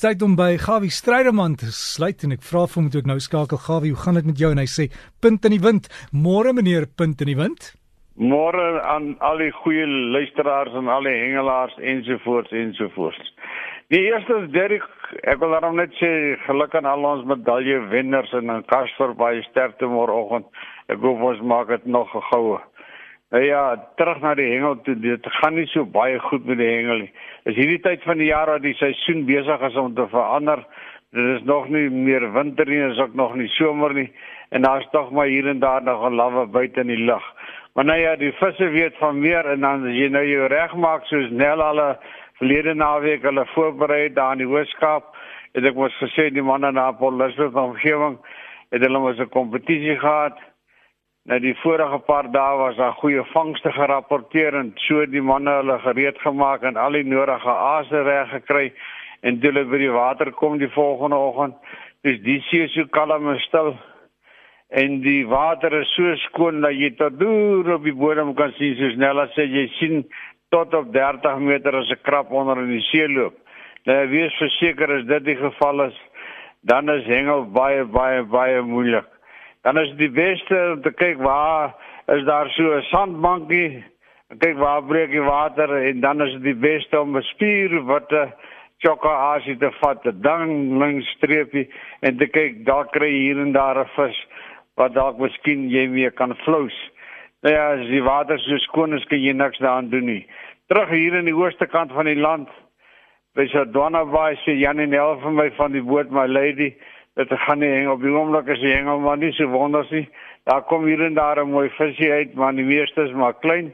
Dis tyd om by Gawie Strydeman te sluit en ek vra vir hom moet ek nou skakel Gawie, hoe gaan dit met jou? En hy sê punt in die wind. Môre meneer, punt in die wind. Môre aan al die goeie luisteraars en al die hengelaars ensovoorts ensovoorts. Die eerste is Derek, ek wil daarom net sê geluk aan al ons medalje wenners en aan Casper baie sterkte môreoggend. Ek hoop ons maak dit nog goue. Nou ja, terug na die hengel toe. Dit gaan nie so baie goed met die hengel nie. Is hierdie tyd van die jaar dat die seisoen besig is om te verander. Dit is nog nie meer winter nie, is ook nog nie somer nie en daar's tog maar hier en daar nog 'n lawwe buite in die lug. Maar nou ja, die visse weet van meer en dan as jy nou jou regmaak soos Nel al verlede naweek hulle voorberei daar in die Hoërskool, het ek mos gesê die manne na Polisies omgewing het hulle mos 'n kompetisie gehad Nou die vorige paar dae was daar goeie vangste gerapporteer en so die manne hulle gereed gemaak en al die nodige aase reg gekry en toe hulle by die water kom die volgende oggend, dis die see so kalm en stil en die water is so skoon dat jy tot deur op die bodem kan sien so snel as jy sien tot op 30 meter as 'n krap onder in die see loop. Nou wees verseker as dit die geval is, dan is hengel baie baie baie moeilik dan is die beste om te kyk waar is daar so 'n sandbankie kyk waar breek die water en dan is dit die beste om 'n spier wat 'n chokka asie te vat dan langs streepie en te kyk daar kry hier en daar 'n vis wat dalk miskien jy mee kan flous. Nou ja as die water so skoon is kan jy niks daaraan doen nie. Terug hier in die ooste kant van die land by Sardwana Bay sê Janie Nel van my van die boot my lady dit gaan nie hang op die oomblik as die hengel maar nie so wonders nie. Daar kom hier en daar 'n mooi visie uit, maar die meeste is maar klein.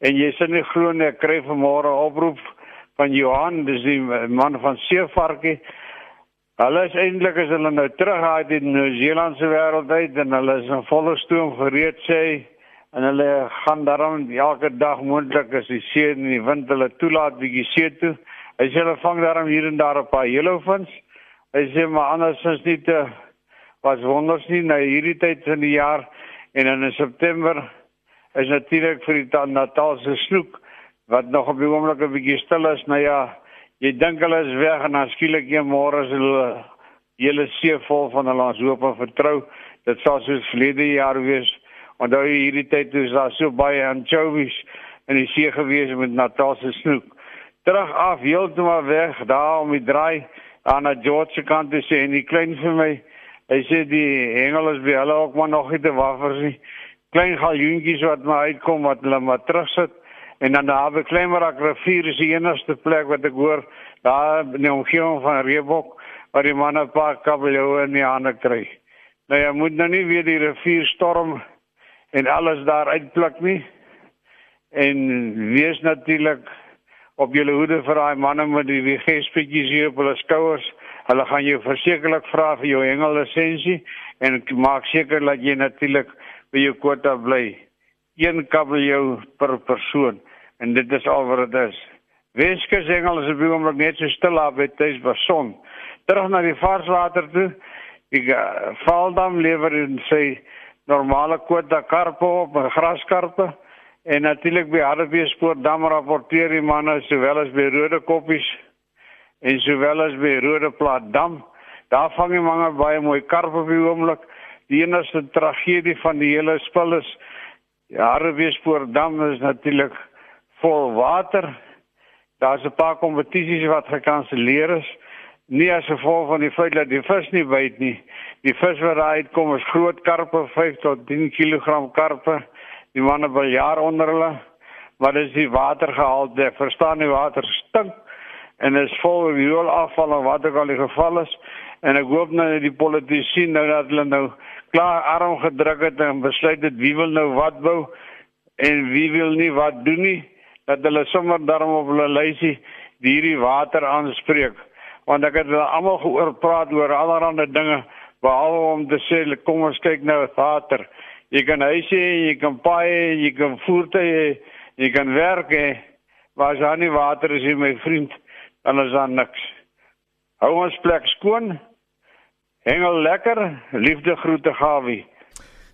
En jy sien nie glo nie, ek kry vanmôre oproep van Johan, dis die man van Seevarkie. Hulle is eintlik as hulle nou terug uit die Nieu-Seelandse wêreld uit en hulle is in volle stoom gereed sê en hulle gaan daarom elke dag moontlik as die see en die wind hulle toelaat bietjie see toe. Sê hulle vang daarom hier en daar 'n paar yellowfins. Hy sê maar andersins nie te was wonders nie na hierdie tyd van die jaar en dan in September is natuurlik vir die Natalse snoek wat nog op die oomblik 'n bietjie stil is. Nou ja, jy dink hulle is weg en dan skielik een môre is hulle hele see vol van hulle ons hoop en vertrou. Dit sal soos verlede jaar wees. Onthou jy hierdie tyd toe daar so baie anchovies in die see gewees met Natalse snoek. Terug af heeltemal weg daar om die draai aan die George se kant te sê en die klein vir my hy sê die hengel is by hulle ook maar nog nie te waffers nie. Klein galjoentjies wat maar uitkom wat hulle maar terugsit. En dan daar by Kleimerak rivier is die enigste plek wat ek hoor daar in die omgewing van Reebok waar die manne 'n paar kabeljou in die hande kry. Nou jy moet nou nie weer die rivier storm en alles daar uitpluk nie. En wees natuurlik op julle hoede vir daai manne met die WG-spetjies hier op hulle skouers. Hulle gaan jou versekerlik vra vir jou hengellisensie en maak seker dat jy natuurlik by jou kwota bly. Een kabeljou per persoon en dit is al wat dit is. Weskus hengel is op die oomblik net so stil op by tuis beson. Terug na die varswater toe. Die uh, Valdam lewer in sy normale kwota karpe op, graskarpe. En natuurlik by Hartbeespoort dam rapporteer die manne sowel as by Rode Koppies en sowel as by Rode Plaat dam. Daar vang die manne baie mooi karpe op die oomblik. Die enigste tragedie van die hele spul is ja, Hartbeespoort dam is natuurlik vol water. Daar's 'n paar kompetisies wat gekanselleer is. Nie as gevolg van die feit dat die vis nie byt nie. Die vis wat daar uitkom is groot karpe, 5 tot 10 kg karpe die manne wil jaar onder hulle wat is die watergehalte. Verstaan die water stink en is vol riool afval en wat ook al die geval is. En ek hoop nou die politici nou dat hulle nou klaar arm gedruk het en besluit het wie wil nou wat bou en wie wil nie wat doen nie dat hulle sommer daarom op hulle lysie hierdie water aanspreek. Want ek het hulle almal gehoor praat oor allerlei dinge behalwe om te sê kom ons kyk nou water Jy kan huise, jy kan paai, jy kan voertuie, jy kan werk. Maar as daar nie water is nie, my vriend, dan is daar niks. Hou ons plek skoon. Hengel lekker. Liefde groete Gawie.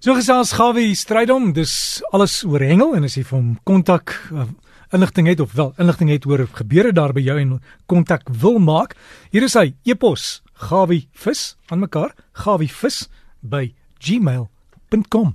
So gesels Gawie Strydom, dis alles oor hengel en as jy vir hom kontak uh, inligting het of wel inligting het oor gebeure daar by jou en kontak wil maak, hier is hy e-pos gawievis aan mekaar gawievis by gmail.com